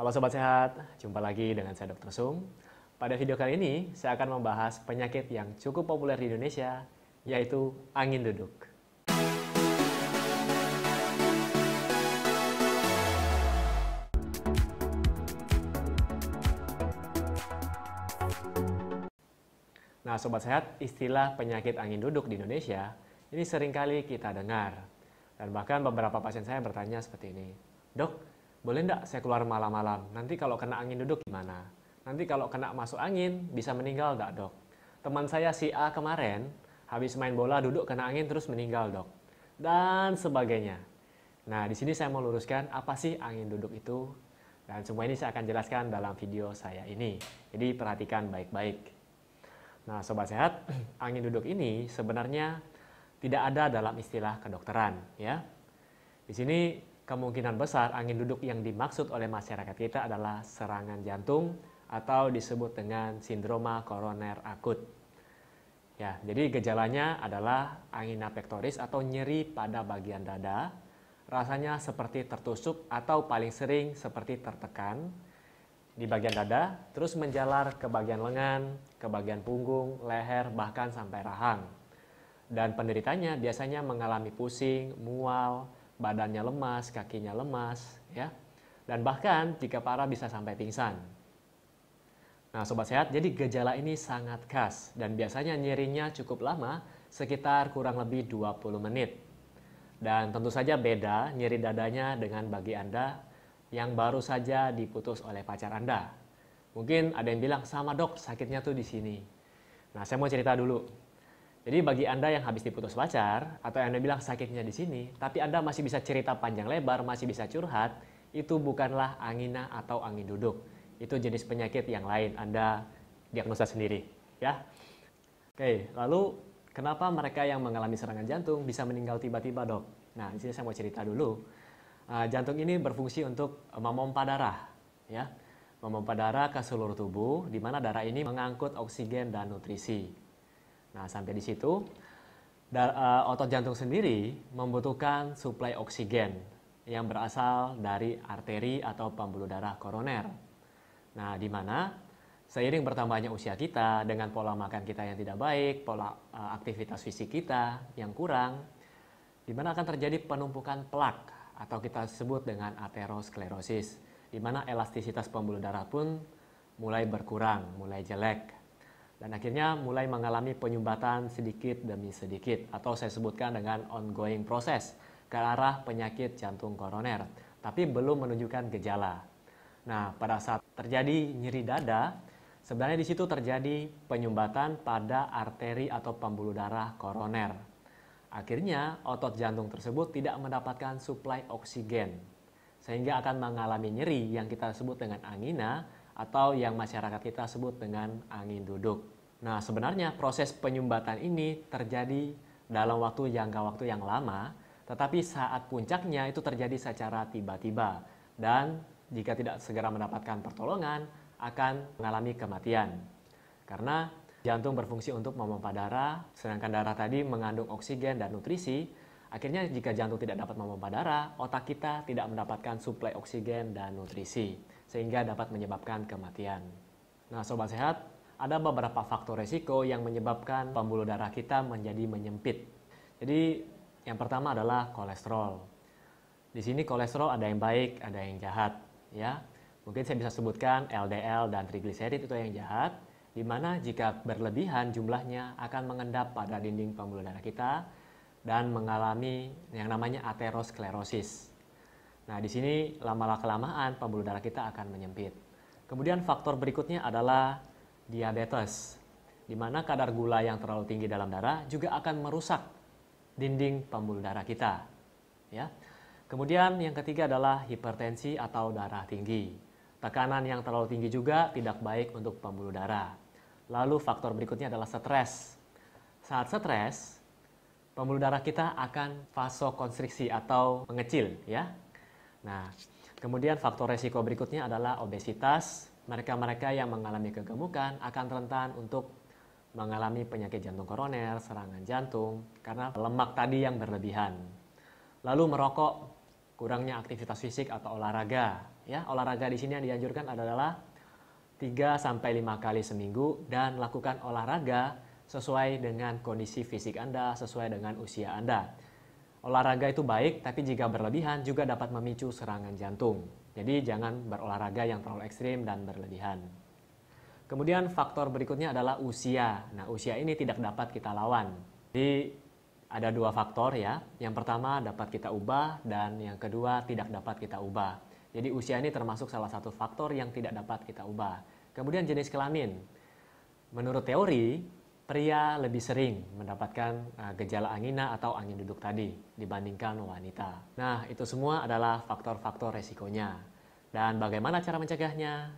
Halo Sobat Sehat, jumpa lagi dengan saya Dr. Sung. Pada video kali ini, saya akan membahas penyakit yang cukup populer di Indonesia, yaitu angin duduk. Nah, Sobat Sehat, istilah penyakit angin duduk di Indonesia ini sering kali kita dengar. Dan bahkan beberapa pasien saya bertanya seperti ini, Dok, boleh enggak saya keluar malam-malam? Nanti kalau kena angin duduk gimana? Nanti kalau kena masuk angin bisa meninggal enggak dok? Teman saya si A kemarin habis main bola duduk kena angin terus meninggal dok. Dan sebagainya. Nah di sini saya mau luruskan apa sih angin duduk itu? Dan semua ini saya akan jelaskan dalam video saya ini. Jadi perhatikan baik-baik. Nah sobat sehat, angin duduk ini sebenarnya tidak ada dalam istilah kedokteran ya. Di sini kemungkinan besar angin duduk yang dimaksud oleh masyarakat kita adalah serangan jantung atau disebut dengan sindroma koroner akut. Ya, jadi gejalanya adalah angina pectoris atau nyeri pada bagian dada, rasanya seperti tertusuk atau paling sering seperti tertekan di bagian dada, terus menjalar ke bagian lengan, ke bagian punggung, leher, bahkan sampai rahang. Dan penderitanya biasanya mengalami pusing, mual, badannya lemas, kakinya lemas, ya. Dan bahkan jika parah bisa sampai pingsan. Nah, sobat sehat, jadi gejala ini sangat khas dan biasanya nyerinya cukup lama, sekitar kurang lebih 20 menit. Dan tentu saja beda nyeri dadanya dengan bagi Anda yang baru saja diputus oleh pacar Anda. Mungkin ada yang bilang, sama dok, sakitnya tuh di sini. Nah, saya mau cerita dulu. Jadi bagi Anda yang habis diputus pacar atau Anda bilang sakitnya di sini, tapi Anda masih bisa cerita panjang lebar, masih bisa curhat, itu bukanlah angina atau angin duduk. Itu jenis penyakit yang lain Anda diagnosa sendiri, ya. Oke, lalu kenapa mereka yang mengalami serangan jantung bisa meninggal tiba-tiba, Dok? Nah, di sini saya mau cerita dulu. Uh, jantung ini berfungsi untuk memompa darah, ya. Memompa darah ke seluruh tubuh di mana darah ini mengangkut oksigen dan nutrisi. Nah, sampai di situ, uh, otot jantung sendiri membutuhkan suplai oksigen yang berasal dari arteri atau pembuluh darah koroner. Nah, di mana seiring bertambahnya usia kita dengan pola makan kita yang tidak baik, pola uh, aktivitas fisik kita yang kurang, di mana akan terjadi penumpukan plak atau kita sebut dengan aterosklerosis, di mana elastisitas pembuluh darah pun mulai berkurang, mulai jelek dan akhirnya mulai mengalami penyumbatan sedikit demi sedikit atau saya sebutkan dengan ongoing proses ke arah penyakit jantung koroner tapi belum menunjukkan gejala. Nah, pada saat terjadi nyeri dada, sebenarnya di situ terjadi penyumbatan pada arteri atau pembuluh darah koroner. Akhirnya, otot jantung tersebut tidak mendapatkan suplai oksigen sehingga akan mengalami nyeri yang kita sebut dengan angina atau yang masyarakat kita sebut dengan angin duduk. Nah, sebenarnya proses penyumbatan ini terjadi dalam waktu jangka waktu yang lama, tetapi saat puncaknya itu terjadi secara tiba-tiba dan jika tidak segera mendapatkan pertolongan akan mengalami kematian. Karena jantung berfungsi untuk memompa darah, sedangkan darah tadi mengandung oksigen dan nutrisi, akhirnya jika jantung tidak dapat memompa darah, otak kita tidak mendapatkan suplai oksigen dan nutrisi sehingga dapat menyebabkan kematian. Nah, sobat sehat, ada beberapa faktor resiko yang menyebabkan pembuluh darah kita menjadi menyempit. Jadi, yang pertama adalah kolesterol. Di sini kolesterol ada yang baik, ada yang jahat, ya. Mungkin saya bisa sebutkan LDL dan trigliserid itu yang jahat, di mana jika berlebihan jumlahnya akan mengendap pada dinding pembuluh darah kita dan mengalami yang namanya aterosklerosis. Nah, di sini lama-kelamaan pembuluh darah kita akan menyempit. Kemudian faktor berikutnya adalah diabetes, di mana kadar gula yang terlalu tinggi dalam darah juga akan merusak dinding pembuluh darah kita. Ya. Kemudian yang ketiga adalah hipertensi atau darah tinggi. Tekanan yang terlalu tinggi juga tidak baik untuk pembuluh darah. Lalu faktor berikutnya adalah stres. Saat stres, pembuluh darah kita akan vasokonstriksi atau mengecil ya Nah, kemudian faktor resiko berikutnya adalah obesitas. Mereka-mereka yang mengalami kegemukan akan rentan untuk mengalami penyakit jantung koroner, serangan jantung, karena lemak tadi yang berlebihan. Lalu merokok, kurangnya aktivitas fisik atau olahraga. Ya, olahraga di sini yang dianjurkan adalah 3 sampai 5 kali seminggu dan lakukan olahraga sesuai dengan kondisi fisik Anda, sesuai dengan usia Anda. Olahraga itu baik, tapi jika berlebihan juga dapat memicu serangan jantung. Jadi jangan berolahraga yang terlalu ekstrim dan berlebihan. Kemudian faktor berikutnya adalah usia. Nah, usia ini tidak dapat kita lawan. Jadi ada dua faktor ya. Yang pertama dapat kita ubah dan yang kedua tidak dapat kita ubah. Jadi usia ini termasuk salah satu faktor yang tidak dapat kita ubah. Kemudian jenis kelamin. Menurut teori, pria lebih sering mendapatkan uh, gejala angina atau angin duduk tadi dibandingkan wanita. Nah, itu semua adalah faktor-faktor resikonya. Dan bagaimana cara mencegahnya?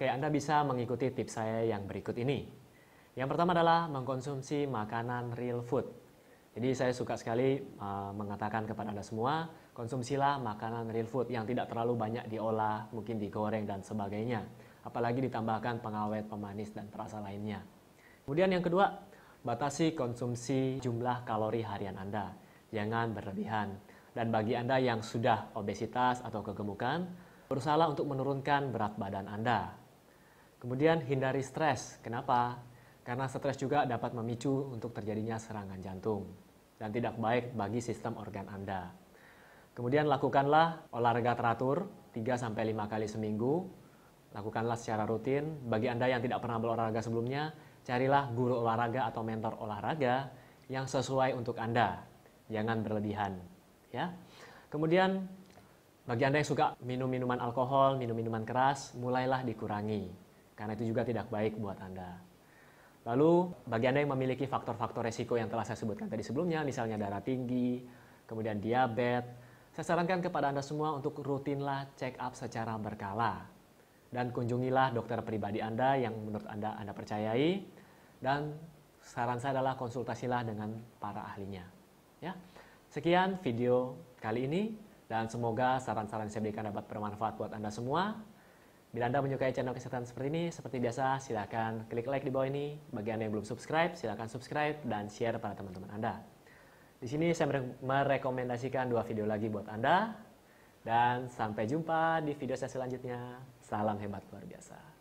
Kayak Anda bisa mengikuti tips saya yang berikut ini. Yang pertama adalah mengkonsumsi makanan real food. Jadi saya suka sekali uh, mengatakan kepada Anda semua, konsumsilah makanan real food yang tidak terlalu banyak diolah, mungkin digoreng dan sebagainya. Apalagi ditambahkan pengawet, pemanis, dan perasa lainnya. Kemudian yang kedua, batasi konsumsi jumlah kalori harian Anda. Jangan berlebihan. Dan bagi Anda yang sudah obesitas atau kegemukan, berusaha untuk menurunkan berat badan Anda. Kemudian hindari stres. Kenapa? Karena stres juga dapat memicu untuk terjadinya serangan jantung dan tidak baik bagi sistem organ Anda. Kemudian lakukanlah olahraga teratur 3 5 kali seminggu. Lakukanlah secara rutin. Bagi Anda yang tidak pernah berolahraga sebelumnya, carilah guru olahraga atau mentor olahraga yang sesuai untuk Anda. Jangan berlebihan, ya. Kemudian bagi Anda yang suka minum minuman alkohol, minum minuman keras, mulailah dikurangi karena itu juga tidak baik buat Anda. Lalu, bagi Anda yang memiliki faktor-faktor resiko yang telah saya sebutkan tadi sebelumnya, misalnya darah tinggi, kemudian diabetes, saya sarankan kepada Anda semua untuk rutinlah check up secara berkala. Dan kunjungilah dokter pribadi Anda yang menurut Anda Anda percayai. Dan saran saya adalah konsultasilah dengan para ahlinya. Ya. Sekian video kali ini dan semoga saran-saran saya berikan dapat bermanfaat buat Anda semua. Bila Anda menyukai channel kesehatan seperti ini, seperti biasa, silakan klik like di bawah ini. Bagi Anda yang belum subscribe, silakan subscribe dan share pada teman-teman Anda. Di sini saya merekomendasikan dua video lagi buat Anda. Dan sampai jumpa di video saya selanjutnya. Salam hebat luar biasa.